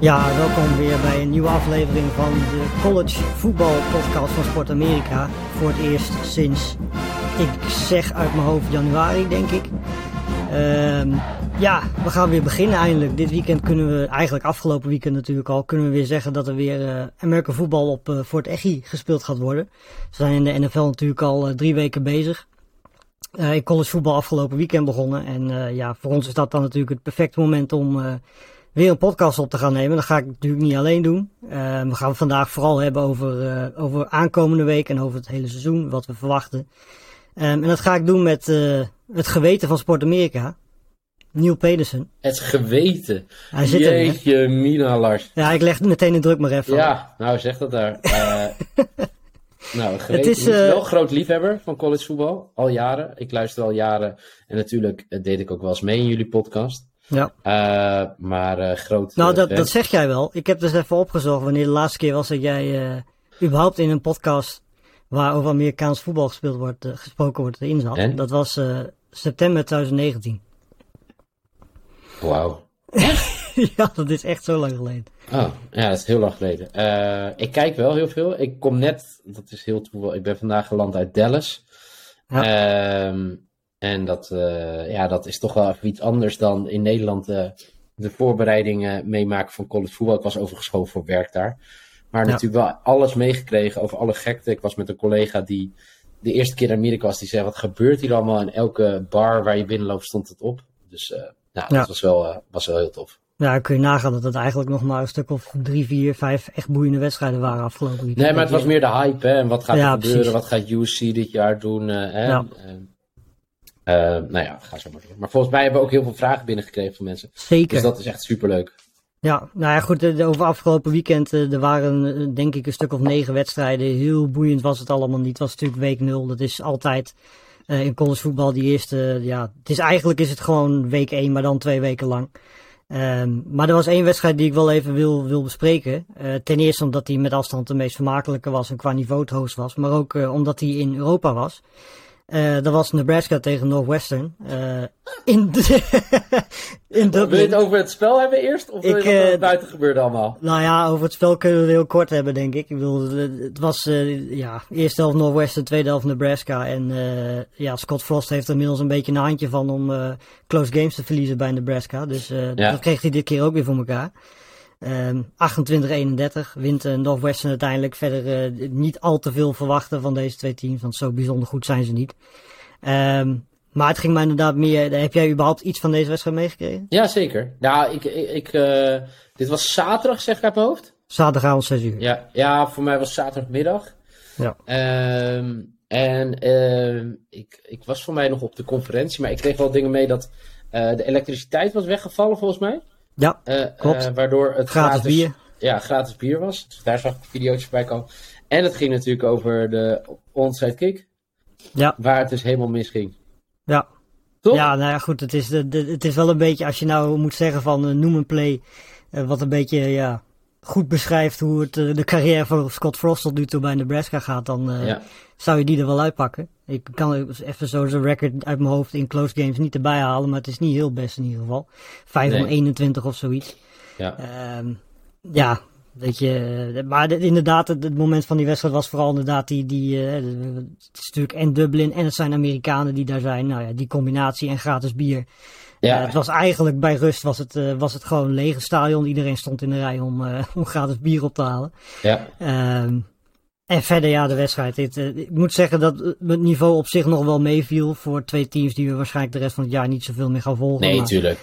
Ja, welkom weer bij een nieuwe aflevering van de College Voetbal Podcast van Sport Amerika. Voor het eerst sinds, ik zeg uit mijn hoofd, januari denk ik. Ehm, ja, we gaan weer beginnen eindelijk. Dit weekend kunnen we, eigenlijk afgelopen weekend natuurlijk al, kunnen we weer zeggen dat er weer uh, American voetbal op uh, Fort Echi gespeeld gaat worden. Ze zijn in de NFL natuurlijk al uh, drie weken bezig. in college voetbal afgelopen weekend begonnen. En ja, voor ons is dat dan natuurlijk het perfecte moment om weer een podcast op te gaan nemen. Dat ga ik natuurlijk niet alleen doen. Uh, we gaan het vandaag vooral hebben over, uh, over aankomende week en over het hele seizoen, wat we verwachten. Um, en dat ga ik doen met uh, het geweten van Sport Amerika. Neil Pedersen. Het geweten. Hij zit Jeetje, er, Mina Lars. Ja, ik leg meteen de druk maar even. Ja, nou zeg dat daar. nou, geweten. Het is wel groot liefhebber van college voetbal. Al jaren. Ik luister al jaren. En natuurlijk deed ik ook wel eens mee in jullie podcast. Ja. Uh, maar uh, groot. Nou, dat, dat zeg jij wel. Ik heb dus even opgezocht wanneer de laatste keer was dat jij uh, überhaupt in een podcast waar over Amerikaans voetbal gespeeld wordt, gesproken wordt, erin zat. En? Dat was september 2019. Wauw. ja, dat is echt zo lang geleden. Oh, ja, dat is heel lang geleden. ik kijk wel heel veel. Ik kom net, dat is heel toeval, ik ben vandaag geland uit Dallas. Ja. Ehm, en dat, uh, ja, dat is toch wel even iets anders dan in Nederland uh, de voorbereidingen meemaken van college voetbal. Ik was overgeschoven voor werk daar. Maar ja. natuurlijk wel alles meegekregen over alle gekte. Ik was met een collega die de eerste keer in Amerika was. Die zei, wat gebeurt hier allemaal? In elke bar waar je binnenloopt stond het op. Dus uh, nou, dat was wel, was wel heel tof. Ja, kun je nagaan dat het eigenlijk nog maar een stuk of drie, vier, vijf echt boeiende wedstrijden waren afgelopen weekend. Nee, maar het was meer de hype, hè. En wat gaat er gebeuren? Precies. Wat gaat UC dit jaar doen? hè? Ja. Uh, nou ja, ga zo maar door. Maar volgens mij hebben we ook heel veel vragen binnengekregen van mensen. Zeker. Dus dat is echt superleuk. Ja, nou ja, goed. De, over afgelopen weekend, uh, er waren uh, denk ik een stuk of negen wedstrijden. Heel boeiend was het allemaal niet. Het was natuurlijk week nul. Dat is altijd in college voetbal die eerste, ja, het is eigenlijk is het gewoon week één, maar dan twee weken lang. Um, maar er was één wedstrijd die ik wel even wil, wil bespreken. ten eerste omdat die met afstand de meest vermakelijke was en qua niveau het hoogst was. Maar ook omdat hij in Europa was. Uh, dat was Nebraska tegen Northwestern. Uh, in, in Dublin. Wil je het over het spel hebben eerst? Of wil ik, je uh, buiten gebeurde allemaal? Nou ja, over het spel kunnen we heel kort hebben, denk ik. Ik bedoel, het was ja, eerste helft Northwestern, tweede helft Nebraska. En ja, Scott Frost heeft er inmiddels een beetje een handje van om close games te verliezen bij Nebraska. Dus ja. dat kreeg hij dit keer ook weer voor elkaar. Um, 28-31 wint uh, Northwestern uiteindelijk. Verder uh, niet al te veel verwachten van deze twee teams, want zo bijzonder goed zijn ze niet. Um, maar het ging mij inderdaad meer. Heb jij überhaupt iets van deze wedstrijd meegekregen? Ja, zeker. Nou, ik, ik, uh, dit was zaterdag, zeg ik uit mijn hoofd. Zaterdagavond 6 uur. Ja, ja, voor mij was zaterdagmiddag. Ja. Um, en ik, ik was voor mij nog op de conferentie, maar ik kreeg wel dingen mee dat de elektriciteit was weggevallen volgens mij. Ja, uh, klopt. Uh, waardoor het gratis, bier. Ja, gratis bier was. Dus daar zag ik video's bij komen. En het ging natuurlijk over de onside kick. Ja. Waar het dus helemaal misging. Ja. Toch? Ja, nou ja, goed. Het is, de, de, het is wel een beetje, als je nou moet zeggen van uh, noem een play. wat een beetje, ja, goed beschrijft hoe het, de carrière van Scott Frost tot nu toe bij Nebraska gaat. Dan ja. zou je die er wel uitpakken. Ik kan even zo zijn record uit mijn hoofd in close games niet erbij halen, maar het is niet heel best in ieder geval. 5 nee. om 21 of zoiets. Ja. Um, ja, weet je. Maar inderdaad, het, het, moment van die wedstrijd was vooral inderdaad die. die uh, het is natuurlijk en Dublin en het zijn Amerikanen die daar zijn. Nou ja, die combinatie en gratis bier. Ja. Het was eigenlijk bij rust was het, uh, was het gewoon een lege stadion. Iedereen stond in de rij om, om gratis bier op te halen. Ja. Um, en verder, ja, de wedstrijd. Het, uh, ik moet zeggen dat het niveau op zich nog wel meeviel voor twee teams die we waarschijnlijk de rest van het jaar niet zoveel meer gaan volgen. Nee, tuurlijk.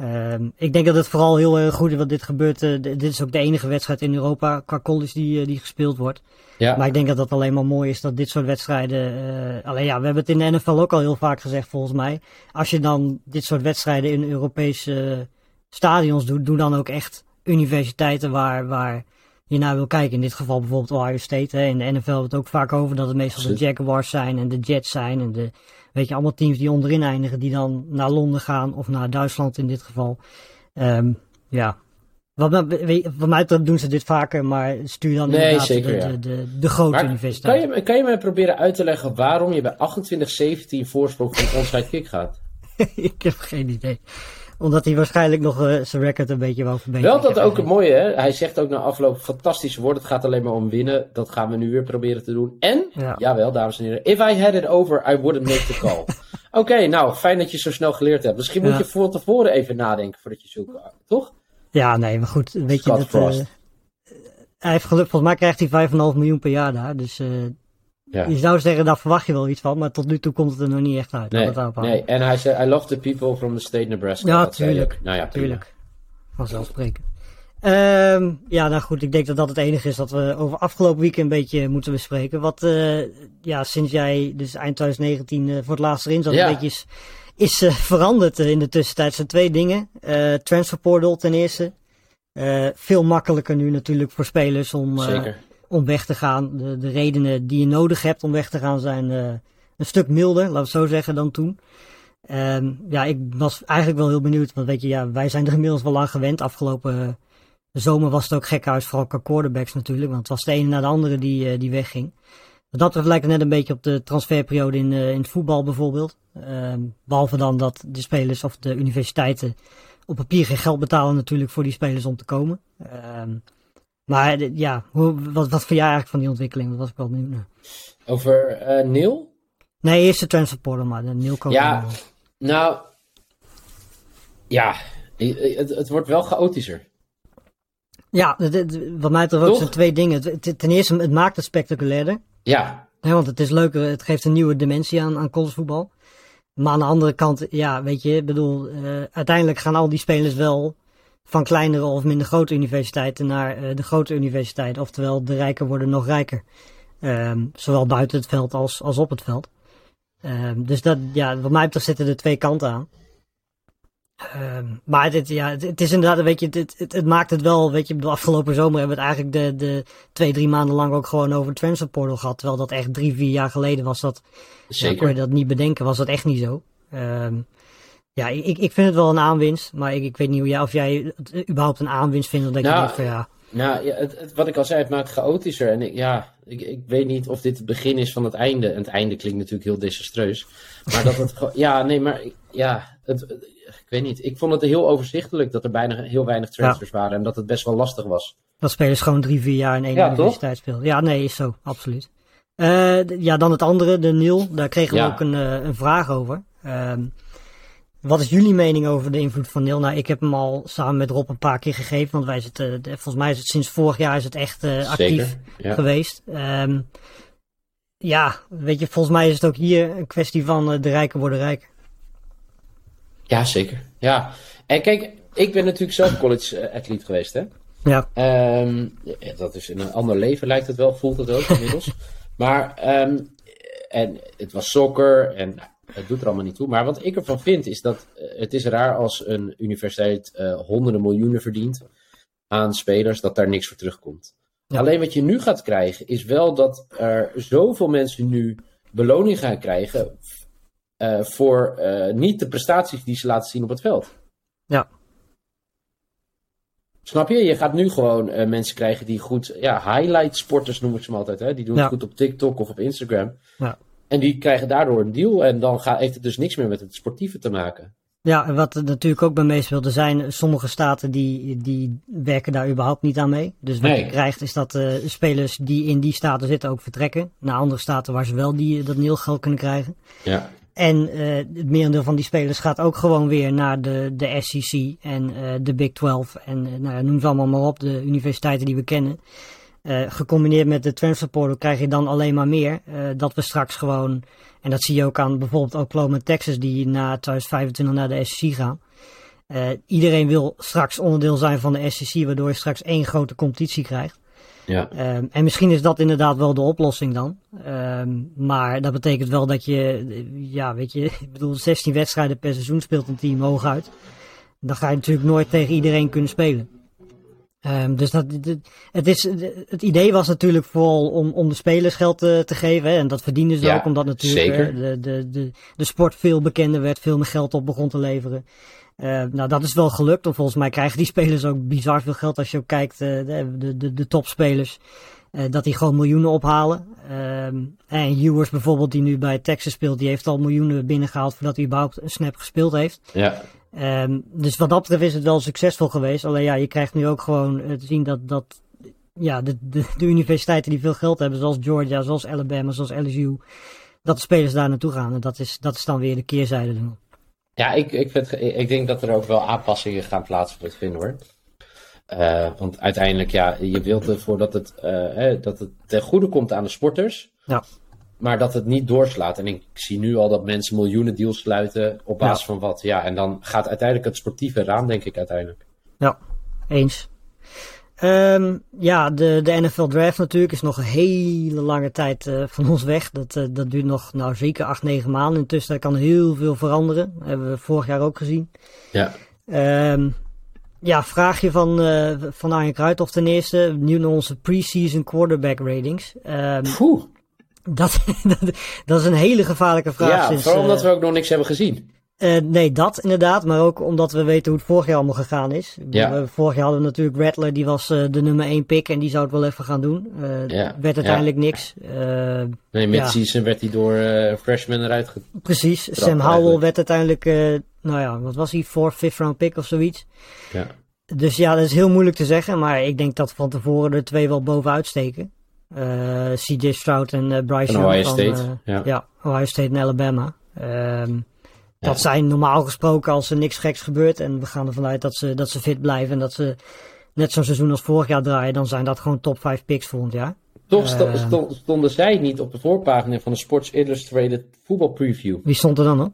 Uh, ik denk dat het vooral heel goed is wat dit gebeurt. Uh, dit is ook de enige wedstrijd in Europa qua college die, die gespeeld wordt. Ja. Maar ik denk dat dat alleen maar mooi is dat dit soort wedstrijden. alleen ja, we hebben het in de NFL ook al heel vaak gezegd volgens mij. Als je dan dit soort wedstrijden in Europese stadions doet, doe dan ook echt universiteiten waar. waar je naar wil kijken. In dit geval bijvoorbeeld Ohio State. Hè. In de NFL hebben we het ook vaak over dat het meestal de Jaguars zijn en de Jets zijn. En de, weet je, allemaal teams die onderin eindigen die dan naar Londen gaan of naar Duitsland in dit geval. Um, ja. Wat, wat mij betreft doen ze dit vaker, maar stuur dan nee, inderdaad zeker, de, ja. de, de, de, grote maar universiteit. Kan je, kan je mij proberen uit te leggen waarom je bij 28-17 voorsprong van onside kick gaat? ik heb geen idee. Omdat hij waarschijnlijk nog uh, zijn record een beetje wou verbeteren. Wel dat ook het mooie, hè? Hij zegt ook na afloop fantastische woorden. Het gaat alleen maar om winnen. Dat gaan we nu weer proberen te doen. En, ja. jawel, dames en heren. If I had it over, I wouldn't make the call. Oké, nou, fijn dat je zo snel geleerd hebt. Misschien moet je voor tevoren even nadenken voordat je zoekt, toch? Ja, nee, maar goed. Weet je, dat, uh, hij heeft geluk, volgens mij krijgt hij 5,5 miljoen per jaar daar. Dus uh, ja. je zou zeggen, daar verwacht je wel iets van. Maar tot nu toe komt het er nog niet echt uit. Nee, nee. en hij zei, I love the people from the state Nebraska. Ja, tuurlijk. Nou ja, tuurlijk. Vanzelfsprekend. Um, ja, nou goed, ik denk dat dat het enige is dat we over afgelopen weekend een beetje moeten bespreken. Wat, uh, ja, sinds jij dus eind 2019 uh, voor het laatst erin zat, ja. een beetje is, is uh, veranderd in de tussentijd. Zijn twee dingen. transfer portal ten eerste. veel makkelijker nu natuurlijk voor spelers om, om weg te gaan. De, de redenen die je nodig hebt om weg te gaan zijn een stuk milder, laten we het zo zeggen, dan toen. Um, ja, ik was eigenlijk wel heel benieuwd, want weet je, ja, wij zijn er inmiddels wel lang gewend afgelopen de zomer was het ook gekhuis, vooral qua quarterbacks natuurlijk. Want het was de ene na de andere die, uh, die wegging. Dat lijkt net een beetje op de transferperiode in, in het voetbal bijvoorbeeld. Uh, behalve dan dat de spelers of de universiteiten op papier geen geld betalen natuurlijk voor die spelers om te komen. Ehm, maar ja, hoe, wat, wat vind jij eigenlijk van die ontwikkeling? Dat was ik wel benieuwd naar. Over uh, Neil? Nee, eerst de transfer maar de Neil komt Ja, nou... Ja, het, het wordt wel chaotischer. Ja, wat mij betreft ook zijn twee dingen. Ten eerste, het maakt het spectaculairder. Ja. Want het is leuker, het geeft een nieuwe dimensie aan, aan collegevoetbal. Maar aan de andere kant, ja, weet je, bedoel, uh, uiteindelijk gaan al die spelers wel van kleinere of minder grote universiteiten naar uh, de grote universiteit. Oftewel, de rijken worden nog rijker. Um, zowel buiten het veld als, als op het veld. Um, dus dat, ja, wat mij betreft zitten er twee kanten aan. Um, maar dit, ja, het, is inderdaad, weet je, het, het, het, maakt het wel, weet je, de afgelopen zomer hebben we het eigenlijk de, de twee, drie maanden lang ook gewoon over transfer portal gehad. Terwijl dat echt drie, vier jaar geleden was dat, Zeker. Ja, kon je dat niet bedenken, was dat echt niet zo. Um, ja, ik, ik vind het wel een aanwinst, maar ik, ik weet niet hoe jij, of jij het überhaupt een aanwinst vindt. Dat nou, je denkt van ja. Nou, ja, het, wat ik al zei, het maakt chaotischer. En ik, ja, ik, ik weet niet of dit het begin is van het einde. En het einde klinkt natuurlijk heel desastreus. Maar dat het ja, nee, maar ja, het, ik weet niet. Ik vond het heel overzichtelijk dat er bijna heel weinig transfers waren. En dat het best wel lastig was. Dat spelers gewoon drie, vier jaar in één ja, universiteit speelden. Ja, nee, is zo, absoluut. Uh, ja, dan het andere, de Nil. Daar kregen we ook een, uh, een vraag over. Uh, wat is jullie mening over de invloed van Nil? Nou, ik heb hem al samen met Rob een paar keer gegeven. Want wij zitten, volgens mij is het sinds vorig jaar is het echt uh, actief ja. geweest. Um, ja, weet je, volgens mij is het ook hier een kwestie van uh, de rijken worden rijk. Ja, zeker. Ja. En kijk, ik ben natuurlijk zelf college-athlete geweest, hè? Ja. Um, dat is in een ander leven lijkt het wel, voelt het ook inmiddels. maar, um, en het was soccer en het doet er allemaal niet toe. Maar wat ik ervan vind is dat uh, het is raar als een universiteit uh, honderden miljoenen verdient aan spelers, dat daar niks voor terugkomt. Ja. Alleen wat je nu gaat krijgen is wel dat er zoveel mensen nu beloning gaan krijgen uh, voor uh, niet de prestaties die ze laten zien op het veld. Ja. Snap je? Je gaat nu gewoon uh, mensen krijgen die goed, ja, highlight sporters noem ik ze altijd, hè? Die doen ja. het goed op TikTok of op Instagram. Ja. En die krijgen daardoor een deal en dan gaat, heeft het dus niks meer met het sportieve te maken. Ja, en wat natuurlijk ook bij meespeelt, er zijn sommige staten die, die werken daar überhaupt niet aan mee. Dus wat nee. je krijgt is dat uh, spelers die in die staten zitten ook vertrekken naar andere staten waar ze wel die, dat geld kunnen krijgen. Ja. En uh, het merendeel van die spelers gaat ook gewoon weer naar de, de SEC en uh, de Big 12 en nou, noem ze allemaal maar op, de universiteiten die we kennen. Gecombineerd met de transfer portal krijg je dan alleen maar meer. dat we straks gewoon, en dat zie je ook aan bijvoorbeeld Oklahoma en Texas die na 2025 naar de SEC gaan. iedereen wil straks onderdeel zijn van de SEC, waardoor je straks één grote competitie krijgt. Ja. Um, en misschien is dat inderdaad wel de oplossing dan. Um, maar dat betekent wel dat je, ja, weet je, ik bedoel, 16 wedstrijden per seizoen speelt een team hooguit. Dan ga je natuurlijk nooit tegen iedereen kunnen spelen. Um, dus dat, het, is, het idee was natuurlijk vooral om, om de spelers geld te, te geven. Hè, en dat verdienen ze ja, ook, omdat natuurlijk de, de, de, de sport veel bekender werd, veel meer geld op begon te leveren. Uh, nou, dat is wel gelukt. En volgens mij krijgen die spelers ook bizar veel geld als je ook kijkt, uh, de, de, de topspelers. Uh, dat die gewoon miljoenen ophalen. en Ewers bijvoorbeeld, die nu bij Texas speelt, die heeft al miljoenen binnengehaald voordat hij überhaupt een snap gespeeld heeft. Ja. Ehm, dus wat dat betreft is het wel succesvol geweest. Alleen ja, je krijgt nu ook gewoon te zien dat, dat ja, de, de, de, universiteiten die veel geld hebben, zoals Georgia, zoals Alabama, zoals LSU, dat de spelers daar naartoe gaan. En dat is, dat is dan weer de keerzijde. Ja, ik, ik, vind, ik denk dat er ook wel aanpassingen gaan plaatsvinden hoor. Uh, want uiteindelijk, ja, je wilt ervoor dat het, uh, dat het ten goede komt aan de sporters. Ja. Maar dat het niet doorslaat. En ik zie nu al dat mensen miljoenen deals sluiten op basis van wat. Ja, en dan gaat uiteindelijk het sportieve eraan, denk ik uiteindelijk. Ja, eens. Um, ja, de, de NFL Draft natuurlijk is nog een hele lange tijd uh, van ons weg. Dat, uh, dat duurt nog nou zeker acht, negen maanden. Intussen kan heel veel veranderen. Dat hebben we vorig jaar ook gezien. Ja. Um, ja, vraagje van, uh, van Arjen Kruithof ten eerste. Nu naar onze preseason quarterback ratings. Um, Poeh. Dat, dat, dat, is een hele gevaarlijke vraag. Ja, sinds, vooral omdat we ook nog niks hebben gezien. Uh, nee, dat inderdaad. Maar ook omdat we weten hoe het vorig jaar allemaal gegaan is. Ja. vorig jaar hadden we natuurlijk Rattler, die was uh, de nummer 1 pick en die zou het wel even gaan doen. Uh, ja. Werd uiteindelijk ja. niks. nee, mid-season werd hij door freshman eruit getrapt. Precies. Sam Howell werd uiteindelijk, nou ja, wat was hij, fourth, fifth round pick of zoiets. Ja. Dus ja, dat is heel moeilijk te zeggen. Maar ik denk dat van tevoren de twee wel bovenuit steken. CJ Stroud en Bryce Young. Ohio van, State. ja. ja, Ohio State en Alabama. Um, dat ja. zijn normaal gesproken als er niks geks gebeurt en we gaan ervan uit dat ze, dat ze fit blijven en dat ze net zo'n seizoen als vorig jaar draaien, dan zijn dat gewoon top 5 picks volgend jaar. Toch uh, stonden zij niet op de voorpagina van de Sports Illustrated voetbal preview. Wie stond er dan op?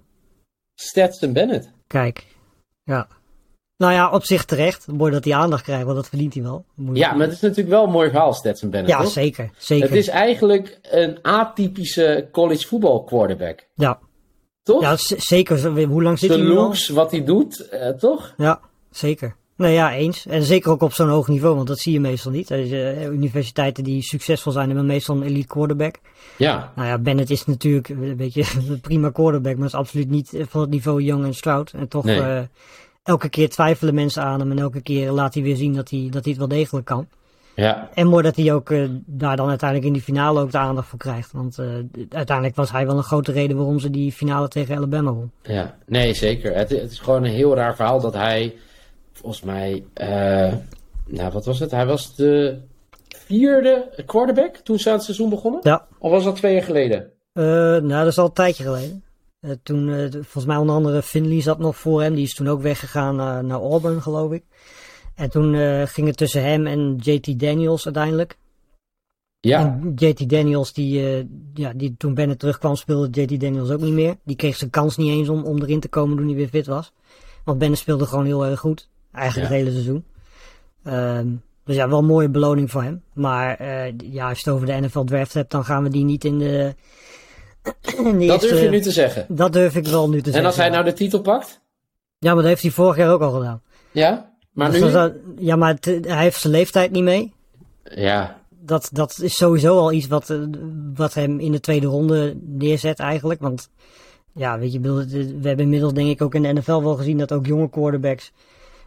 Stetson Bennett. Kijk, ja. Nou ja, op zich terecht. Mooi dat hij aandacht krijgt, want dat verdient hij wel. Moet ja, maar het is natuurlijk wel een mooi verhaal, Stetson Bennett. Ja, toch? zeker, zeker. Het is eigenlijk een atypische college voetbal quarterback. Ja, toch? Ja, zeker. Hoe lang zit de hij nu looks, wat hij doet, uh, toch? Ja, zeker. Nou ja, eens. En zeker ook op zo'n hoog niveau, want dat zie je meestal niet. Er zijn uh, universiteiten die succesvol zijn hebben meestal een elite quarterback. Ja. Nou ja, Bennett is natuurlijk een beetje een prima quarterback, maar is absoluut niet van het niveau Young en Stroud. En toch nee. uh, elke keer twijfelen mensen aan hem en elke keer laat hij weer zien dat hij, dat hij het wel degelijk kan. Ja. En mooi dat hij ook uh, daar dan uiteindelijk in die finale ook de aandacht voor krijgt. Want uh, uiteindelijk was hij wel een grote reden waarom ze die finale tegen Alabama won. Ja, nee zeker. Het, het is gewoon een heel raar verhaal dat hij, volgens mij, uh, nou wat was het? Hij was de vierde quarterback toen ze aan het seizoen begonnen? Ja. Of was dat twee jaar geleden? nou, dat is al een tijdje geleden. Toen, volgens mij onder andere Finley zat nog voor hem. Die is toen ook weggegaan naar, naar Auburn, geloof ik. En toen uh, ging het tussen hem en JT Daniels uiteindelijk. Ja. En JT Daniels, die, ja, die toen Bennett terugkwam, speelde JT Daniels ook niet meer. Die kreeg zijn kans niet eens om, om erin te komen toen hij weer fit was. Want Bennett speelde gewoon heel erg goed. Eigenlijk Ja. het hele seizoen. Um, dus ja, wel een mooie beloning voor hem. Maar ja, als je het over de NFL draft hebt, dan gaan we die niet in de. Dat durf je nu te zeggen. Dat durf ik wel nu te zeggen. En als hij nou de titel pakt? Ja, maar dat heeft hij vorig jaar ook al gedaan. Ja? Maar Dus nu? dat- ja, maar het- hij heeft zijn leeftijd niet mee. Ja. dat, dat is sowieso al iets wat, eh, wat hem in de tweede ronde neerzet eigenlijk. Want ja, weet je, we hebben inmiddels denk ik ook in de NFL wel gezien dat ook jonge quarterbacks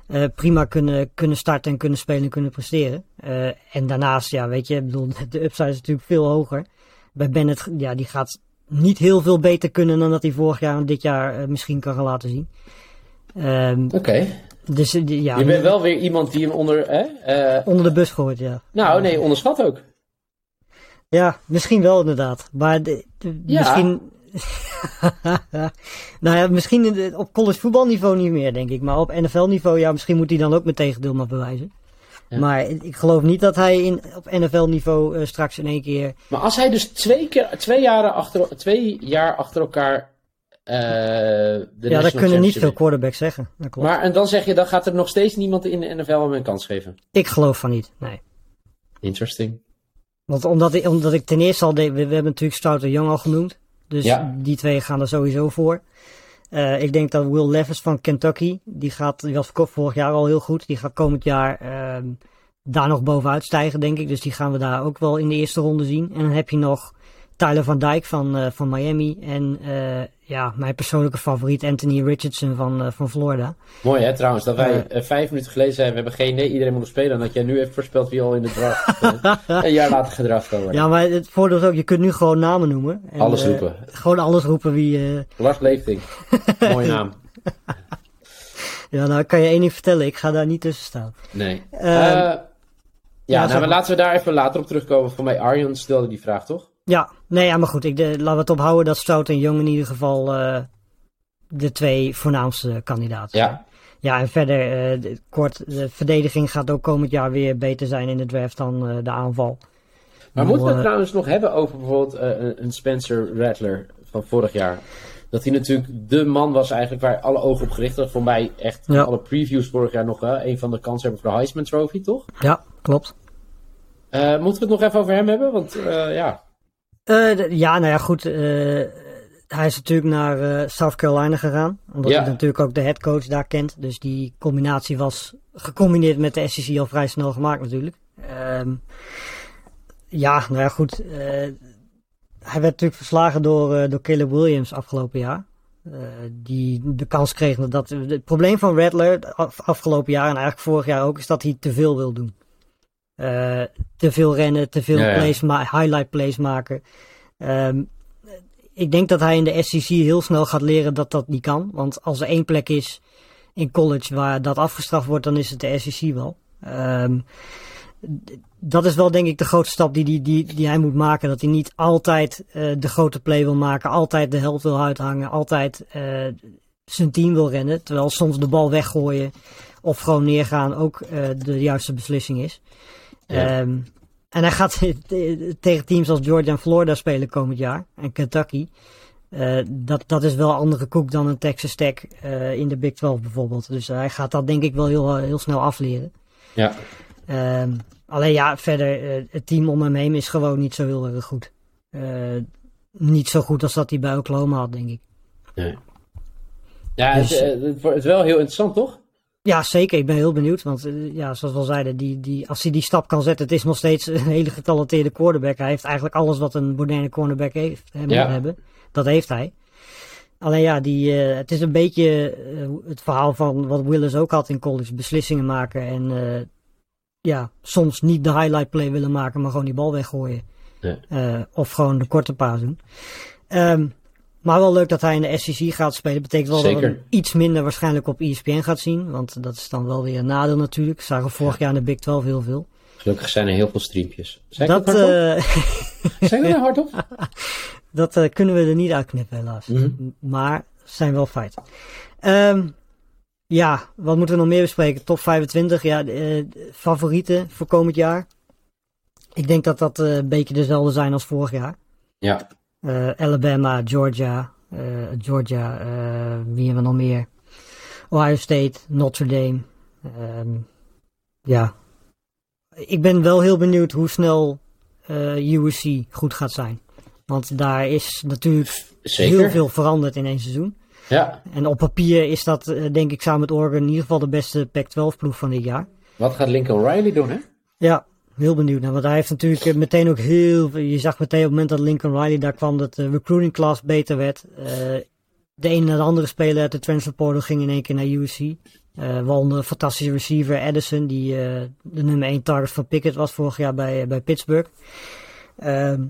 eh, prima kunnen, kunnen starten en kunnen spelen en kunnen presteren. Eh, en daarnaast, ja, weet je, bedoel, de upside is natuurlijk veel hoger. Bij Bennett, ja, die gaat niet heel veel beter kunnen dan dat hij vorig jaar en dit jaar eh, misschien kan gaan laten zien. Ehm, Oké. dus eh, ja, Je bent wel weer iemand die hem onder... Hè? eh, onder de bus gooit, ja. nou, nee, onderschat ook. Ja, misschien wel inderdaad. Maar de, de- Ja. misschien. nou ja, misschien op college voetbalniveau niet meer, denk ik. Maar op NFL-niveau, ja, misschien moet hij dan ook mijn tegendeel maar bewijzen. Ja. Maar ik geloof niet dat hij in, op NFL-niveau eh, straks in één keer. Maar als hij dus twee, keer, twee, jaren achter, twee jaar achter elkaar de ja, dat kunnen niet veel quarterbacks zeggen. Dat klopt. Maar en dan zeg je, dan gaat er nog steeds niemand in de NFL hem een kans geven. Ik geloof van niet, nee. Interesting. Want omdat ik, omdat ik ten eerste al, deed, we, we hebben natuurlijk Stout en Young al genoemd. Dus Ja. die twee gaan er sowieso voor. Eh, ik denk dat Will Levis van Kentucky, die, gaat, die was vorig jaar al heel goed. Die gaat komend jaar ehm, daar nog bovenuit stijgen, denk ik. Dus die gaan we daar ook wel in de eerste ronde zien. En dan heb je nog Tyler van Dijk van, eh, van Miami. En eh, ja, mijn persoonlijke favoriet Anthony Richardson van, eh, van Florida. Mooi hè, trouwens, dat wij vijf minuten geleden zeiden, we hebben geen nee, iedereen moet nog spelen. En dat jij nu heeft voorspeld wie al in de draft een jaar later gedraft kan worden. Ja, maar het voordeel is ook, je kunt nu gewoon namen noemen. En, Alles roepen. Gewoon alles roepen wie... Lars Leefting. Mooie naam. Ja, nou kan je één ding vertellen. Ik ga daar niet tussen staan. Nee. Ehm, Eh, ja, nou, maar laten we daar even later op terugkomen. Voor mij Arjan stelde die vraag, toch? Ja, nee, ja, maar goed. Ik, de, laten we het ophouden dat Strout en Jong in ieder geval eh, de twee voornaamste kandidaten zijn. Ja. Ja, en verder, eh, de- kort, de verdediging gaat ook komend jaar weer beter zijn in de draft dan eh, de aanval. Maar moeten we het trouwens nog hebben over bijvoorbeeld eh, een- Spencer Rattler van vorig jaar? Dat hij natuurlijk de man was eigenlijk waar alle ogen op gericht waren. Voor mij echt Ja. alle previews vorig jaar nog wel. Een van de kansen voor de Heisman Trophy, toch? Ja, klopt. Eh, moeten we het nog even over hem hebben? Want eh, ja, Eh, ja, nou ja, goed. eh, hij is natuurlijk naar eh, South Carolina gegaan. Omdat Ja. hij natuurlijk ook de headcoach daar kent. Dus die combinatie was gecombineerd met de SEC al vrij snel gemaakt natuurlijk. Ehm, ja, nou ja, goed. hij werd natuurlijk verslagen door, door Caleb Williams afgelopen jaar. Die de kans kreeg dat, dat. Het probleem van Rattler af- afgelopen jaar en eigenlijk vorig jaar ook is dat hij te veel wil doen. Eh, te veel rennen, te veel Ja, plays highlight plays maken. Ehm, ik denk dat hij in de SEC heel snel gaat leren dat dat niet kan. Want als er één plek is in college waar dat afgestraft wordt, dan is het de SEC wel. Ehm, dat is wel denk ik de grootste stap die, die, die, die hij moet maken. Dat hij niet altijd eh, de grote play wil maken, altijd de helft wil uithangen, altijd eh, zijn team wil rennen. Terwijl soms de bal weggooien of gewoon neergaan ook de juiste beslissing is. Ja. Ehm, en hij gaat tegen teams als Georgia en Florida spelen komend jaar. En Kentucky. Eh, dat, dat is wel een andere koek dan een Texas Tech eh, in de Big 12 bijvoorbeeld. Dus hij gaat dat denk ik wel heel, heel snel afleren. ja. Ehm, alleen ja, verder, eh, het team om hem heen is gewoon niet zo heel erg goed. Eh, niet zo goed als dat hij bij Oklahoma had, denk ik. Nee. Ja, Dus- het, eh, het wordt wel heel interessant, toch? Ja, zeker. Ik ben heel benieuwd. Want eh, ja, zoals we al zeiden, die, die, als hij die stap kan zetten, het is nog steeds een hele getalenteerde quarterback. Hij heeft eigenlijk alles wat een moderne cornerback heeft, moet Ja. hebben. Dat heeft hij. Alleen ja, die, eh, het is een beetje eh, het verhaal van wat Willis ook had in college. Beslissingen maken en ja, soms niet de highlight play willen maken, maar gewoon die bal weggooien. Ja. Of gewoon de korte paas doen. Ehm, maar wel leuk dat hij in de SEC gaat spelen. Betekent wel dat we hem iets minder waarschijnlijk op ESPN gaat zien. Want dat is dan wel weer een nadeel natuurlijk. Zagen vorig jaar in de Big 12 heel veel. Gelukkig zijn er heel veel streampjes. Ik Dat, dat hardop? eh, Zijn we er hardop? dat eh, kunnen we er niet uitknippen helaas. Mhm. M- Maar zijn wel feiten. Ehm, ja, wat moeten we nog meer bespreken? Top 25, ja, eh, favorieten voor komend jaar. Ik denk dat dat een beetje dezelfde zijn als vorig jaar. Ja, Alabama, Georgia, eh, Georgia, eh, wie hebben we nog meer? Ohio State, Notre Dame. Ehm, ja, ik ben wel heel benieuwd hoe snel eh, USC goed gaat zijn. Want daar is natuurlijk zeker. heel veel veranderd in één seizoen. Ja. En op papier is dat, eh, denk ik, samen met Oregon in ieder geval de beste Pac-12-ploeg van dit jaar. Wat gaat Lincoln Riley doen, hè? Ja, heel benieuwd naar. Want hij heeft natuurlijk eh, meteen ook heel. Je zag meteen op het moment dat Lincoln Riley daar kwam dat de recruiting class beter werd. Eh, de ene naar de andere speler uit de transfer portal ging in één keer naar USC. Eh waaronder een fantastische receiver Edison, die de nummer 1 target van Pickett was vorig jaar bij, bij Pittsburgh. Ehm,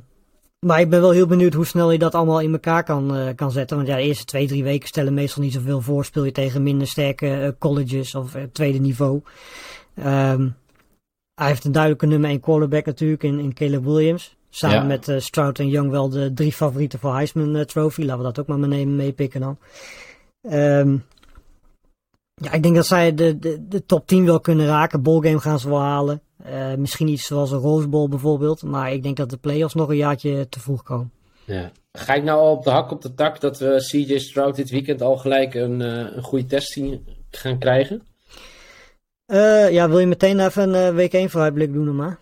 maar ik ben wel heel benieuwd hoe snel je dat allemaal in elkaar kan, kan zetten. Want ja, de eerste twee, drie weken stellen meestal niet zoveel voor. Speel je tegen minder sterke colleges of tweede niveau. Ehm, hij heeft een duidelijke nummer 1 quarterback natuurlijk in, in Caleb Williams. Samen Ja. met eh, Stroud en Young wel de drie favorieten voor Heisman eh, Trophy. Laten we dat ook maar meenemen, meepikken dan. Ehm, ja, ik denk dat zij de, de, de top 10 wel kunnen raken. Ballgame gaan ze wel halen. Eh, misschien iets zoals een Rose Bowl bijvoorbeeld. Maar ik denk dat de playoffs nog een jaartje te vroeg komen. Ja. Ga ik nou al op de hak op de tak dat we CJ Stroud dit weekend al gelijk een, een goede test zien, gaan krijgen? Eh, ja, wil je meteen even een eh, week 1 vooruitblik doen maar?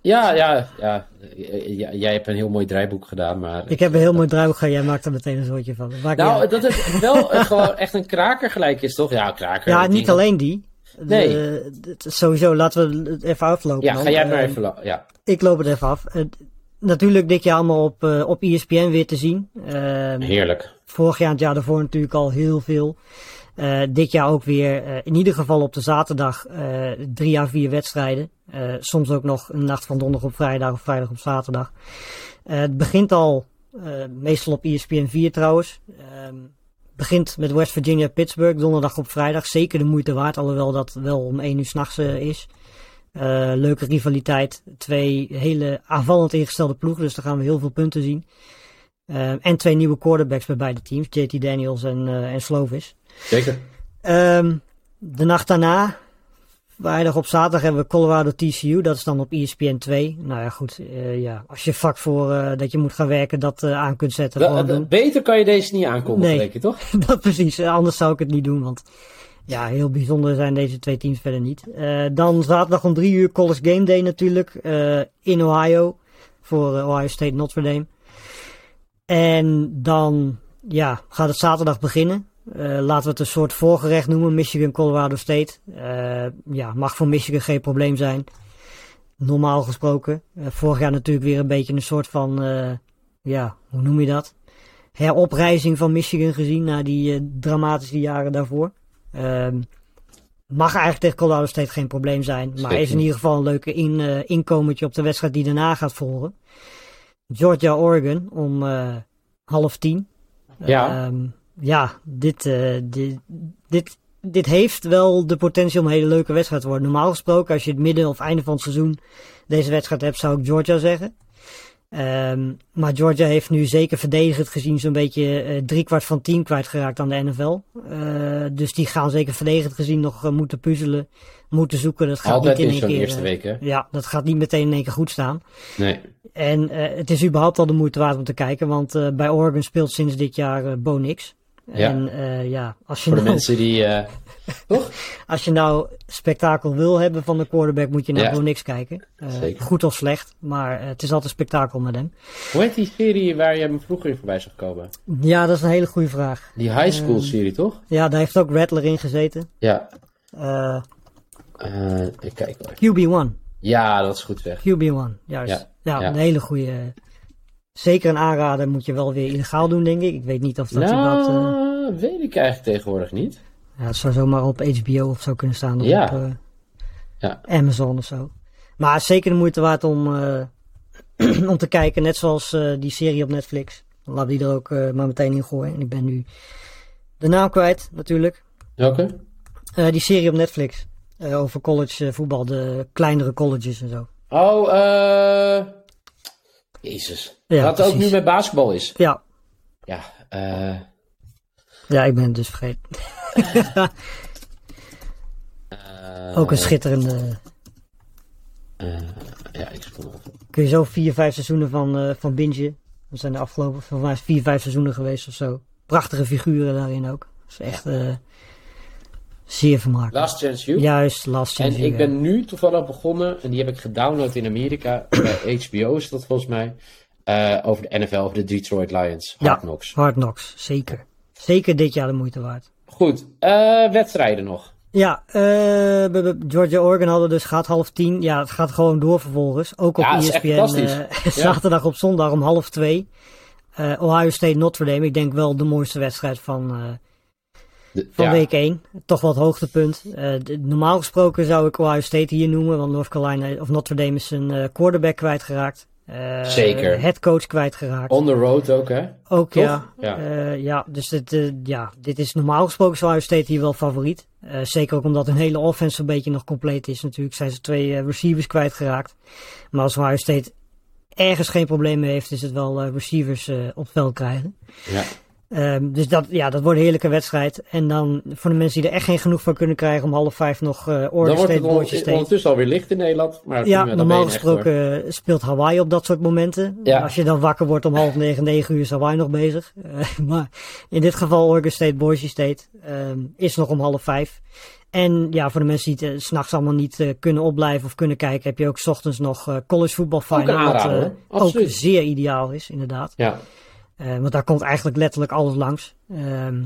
Ja, ja, ja. J- j- Jij hebt een heel mooi draaiboek gedaan, maar... Ik heb een heel mooi draaiboek gehad. Jij maakt er meteen een soortje van. Nou, dat het wel eh, gewoon echt een kraker gelijk is, toch? Ja, kraker. ja, niet alleen die. Nee. De- het- sowieso, laten we het even aflopen. Ja, dan. ga jij maar Eh, even... la- Ja, Ik loop het even af. Eh, natuurlijk dit jaar allemaal op, eh, op ESPN weer te zien. Eh, heerlijk. vorig jaar en het jaar daarvoor natuurlijk al heel veel. Eh, dit jaar ook weer, eh, in ieder geval op de zaterdag, eh, drie à vier wedstrijden. Soms ook nog een nacht van donderdag op vrijdag of vrijdag op zaterdag. Het begint al, meestal op ESPN 4 trouwens. Ehm, begint met West Virginia Pittsburgh, donderdag op vrijdag. Zeker de moeite waard, alhoewel dat wel om 1 uur s'nachts uh, is. Uh, leuke rivaliteit. Twee hele aanvallend ingestelde ploegen, dus daar gaan we heel veel punten zien. Uh, en twee nieuwe quarterbacks bij beide teams, JT Daniels en, en Slovis. Zeker. Um, de nacht daarna, vrijdag op zaterdag, hebben we Colorado TCU. Dat is dan op ESPN 2. Nou ja, goed. Uh, ja, als je vak voor uh, dat je moet gaan werken dat uh, aan kunt zetten. Da, da, beter kan je deze niet aankondigen, nee, je toch? dat precies. Anders zou ik het niet doen, want ja, heel bijzonder zijn deze twee teams verder niet. dan zaterdag om drie uur College Game Day natuurlijk in Ohio voor Ohio State Notre Dame. En dan ja, gaat het zaterdag beginnen. Uh, laten we het een soort voorgerecht noemen. Michigan, Colorado State. Uh, ja, mag voor Michigan geen probleem zijn. Normaal gesproken. Uh, vorig jaar natuurlijk weer een beetje een soort van, ja, hoe noem je dat? Heroprijzing van Michigan gezien na die dramatische jaren daarvoor. Ehm, mag eigenlijk tegen Colorado State geen probleem zijn. Maar is in ieder geval een leuke in, inkomertje op de wedstrijd die daarna gaat volgen. Georgia, Oregon om half tien. Ja. Um, ja, dit, uh, dit, dit, dit heeft wel de potentie om een hele leuke wedstrijd te worden. Normaal gesproken, als je het midden of einde van het seizoen deze wedstrijd hebt, zou ik Georgia zeggen. Um, maar Georgia heeft nu zeker verdedigend gezien zo'n beetje uh, driekwart van team kwijtgeraakt aan de NFL. Uh, dus die gaan zeker verdedigend gezien nog uh, moeten puzzelen, moeten zoeken. Dat gaat Altijd niet in in één zo'n keer. eerste week, hè? Ja, dat gaat niet meteen in één keer goed staan. Nee. En het is überhaupt al de moeite waard om te kijken, want bij Oregon speelt sinds dit jaar Bo Nix. Ja. En uh, ja, als je Voor de nou, mensen die. Uh, toch? als je nou spektakel wil hebben van de quarterback, moet je naar Ja. Nix kijken. Uh, Zeker. goed of slecht, maar het is altijd spektakel met hem. Hoe heet die serie waar je me vroeger in voorbij zag komen? Ja, dat is een hele goede vraag. Die high school serie, toch? Ja, daar heeft ook Rattler in gezeten. Ja. Eh, ik kijk wel even. QB1. Ja, dat is goed zeg. QB1, juist. Ja, Ja, ja. een hele goede. Zeker een aanrader moet je wel weer illegaal doen, denk ik. Ik weet niet of dat überhaupt... Nou, weet ik eigenlijk tegenwoordig niet. Ja, het zou zomaar op HBO of zo kunnen staan. Of Ja. op eh, Ja. Amazon of zo. Maar zeker de moeite waard om, eh, om te kijken. Net zoals eh, die serie op Netflix. Laat die er ook maar meteen in gooien. En ik ben nu de naam kwijt natuurlijk. Welke? Die serie op Netflix. over college voetbal. De kleinere colleges en zo. Oh, eh. Jezus. Ja, Wat ook precies. nu met basketbal is. Ja, Ja, eh. ja ik ben het dus vergeten. eh, ook een schitterende... eh, ja, ik speel nog. Kun je zo vier, vijf seizoenen van, eh van bingen. Dat zijn de afgelopen volgens mij vier, vijf seizoenen geweest of zo. Prachtige figuren daarin ook. Dat is echt eh, zeer vermakelijk. Last Chance You. Juist, Last En Chance You, ik ben nu toevallig begonnen, en die heb ik gedownload in Amerika, bij HBO is dat volgens mij, eh, over de NFL, over de Detroit Lions, Ja. Hard Knocks. Hard Knocks, zeker. Zeker dit jaar de moeite waard. Goed, eh, wedstrijden nog. Ja, eh, Georgia Oregon hadden dus gaat half tien. Ja, het gaat gewoon door vervolgens. Ook op Ja, ESPN. Ja. zaterdag op zondag om half twee. Ohio State Notre Dame. Ik denk wel de mooiste wedstrijd van, De- van ja, week 1. Toch wel het hoogtepunt. De- normaal gesproken zou ik Ohio State hier noemen. Want North Carolina of Notre Dame is een eh, quarterback kwijtgeraakt. Eh Zeker. Headcoach kwijtgeraakt. On the road ook, hè? Ook Toch? ja. Ja. Ja. ja, dus dit, eh, ja, dit is normaal gesproken is Ohio State hier wel favoriet. Eh, zeker ook omdat hun hele offense een beetje nog compleet is. Natuurlijk zijn ze twee eh, receivers kwijtgeraakt. Maar als Ohio State ergens geen probleem mee heeft, is het wel eh, receivers eh, op het veld krijgen. Ja. Ehm, dus dat, ja, dat wordt een heerlijke wedstrijd. En dan voor de mensen die er echt geen genoeg van kunnen krijgen om half vijf nog Dan Oregon wordt State, het Boise on- State. ondertussen alweer licht in Nederland. Maar Ja, dan normaal echt, gesproken eh, speelt Hawaii op dat soort momenten. Ja. Als je dan wakker wordt om half negen, negen uur is Hawaii nog bezig. Eh, maar in dit geval Oregon State, Boise State ehm, is nog om half vijf. En ja, voor de mensen die het 's s'nachts allemaal niet kunnen opblijven of kunnen kijken, heb je ook 's ochtends nog college voetbal Ook een final. Wat ook zeer ideaal is, inderdaad. Ja. Eh, want daar komt eigenlijk letterlijk alles langs. Ehm,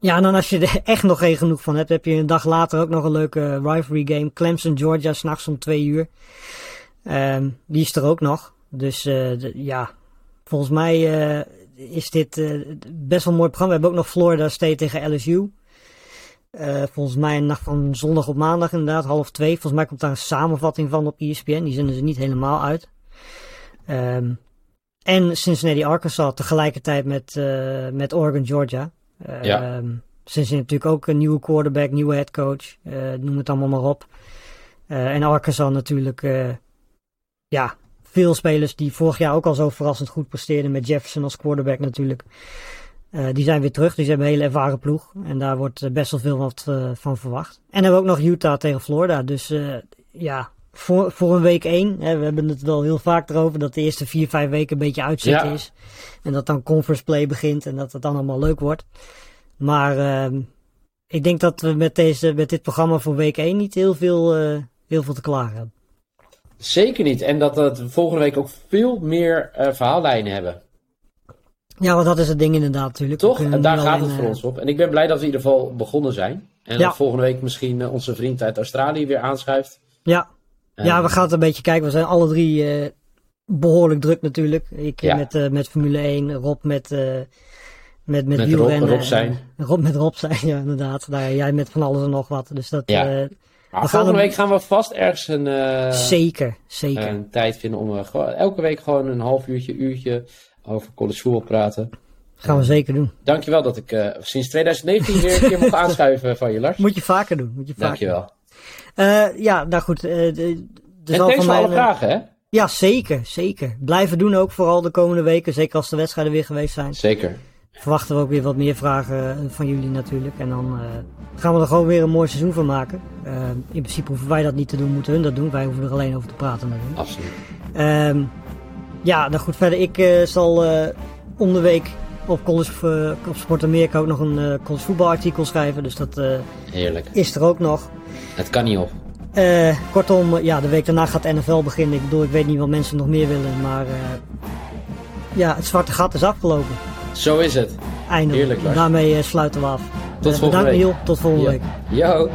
ja, en dan als je er echt nog geen genoeg van hebt, heb je een dag later ook nog een leuke rivalry game. Clemson, Georgia, s'nachts om twee uur. Ehm, die is er ook nog. Dus eh, ja, volgens mij eh, is dit eh, best wel een mooi programma. We hebben ook nog Florida State tegen LSU. Eh, volgens mij een nacht van zondag op maandag inderdaad, half twee. Volgens mij komt daar een samenvatting van op ESPN. Die zenden ze niet helemaal uit. Ehm, en Cincinnati, Arkansas tegelijkertijd met, uh, met Oregon, Georgia. Uh, ja. Cincinnati natuurlijk ook een nieuwe quarterback, nieuwe headcoach. Uh, noem het allemaal maar op. en Arkansas natuurlijk, ja, veel spelers die vorig jaar ook al zo verrassend goed presteerden. Met Jefferson als quarterback natuurlijk. die zijn weer terug, dus ze hebben een hele ervaren ploeg. En daar wordt best wel veel wat van verwacht. En dan hebben we ook nog Utah tegen Florida. Dus ja, voor, voor een week één. Hè, we hebben het wel heel vaak erover dat de eerste vier, vijf weken een beetje uitzitten is. En dat dan conference play begint en dat het dan allemaal leuk wordt. Maar uh, ik denk dat we met, deze, met dit programma voor week 1 niet heel veel, uh, heel veel te klagen hebben. Zeker niet. En dat we volgende week ook veel meer uh, verhaallijnen hebben. Ja, want dat is het ding inderdaad natuurlijk. Toch? En daar gaat het voor ons op. En ik ben blij dat we in ieder geval begonnen zijn. En ja. dat volgende week misschien onze vriend uit Australië weer aanschuift. Ja, ja, we gaan het een beetje kijken. We zijn alle drie uh, behoorlijk druk natuurlijk. Ik ja. met, uh, met Formule 1, Rob met, uh, met, met, met Rob, Rob zijn. Rob met Rob zijn, ja inderdaad. Daar, jij met van alles en nog wat. Dus dat, ja. maar volgende week gaan we vast ergens een, zeker, zeker. een tijd vinden om elke week gewoon een half uurtje, uurtje over college voetbal praten. Gaan we zeker doen. Dankjewel dat ik sinds 2019 weer een keer mocht aanschuiven van je, Lars. Moet je vaker doen. Moet je vaker Dankjewel. Uh, ja, nou goed. Uh, en thanks voor alle vragen, hè? Ja, zeker, zeker. Blijven doen ook, vooral de komende weken. Zeker als de wedstrijden weer geweest zijn. Zeker. Verwachten we ook weer wat meer vragen van jullie natuurlijk. En dan uh, gaan we er gewoon weer een mooi seizoen van maken. in principe hoeven wij dat niet te doen, moeten hun dat doen. Wij hoeven er alleen over te praten natuurlijk. Absoluut. Um, ja, nou goed, verder. Ik zal om de week op, college, op Sport Amerika ook nog een college voetbalartikel schrijven. Dus dat Heerlijk. is er ook nog. Het kan niet op. Uh, kortom, ja, de week daarna gaat NFL beginnen. Ik bedoel, ik weet niet wat mensen nog meer willen, maar uh, ja, het zwarte gat is afgelopen. Zo is het. Eindelijk. Heerlijk, Daarmee uh, sluiten we af. Tot volgende bedankt, week. Niel. Tot volgende ja. week. Yo.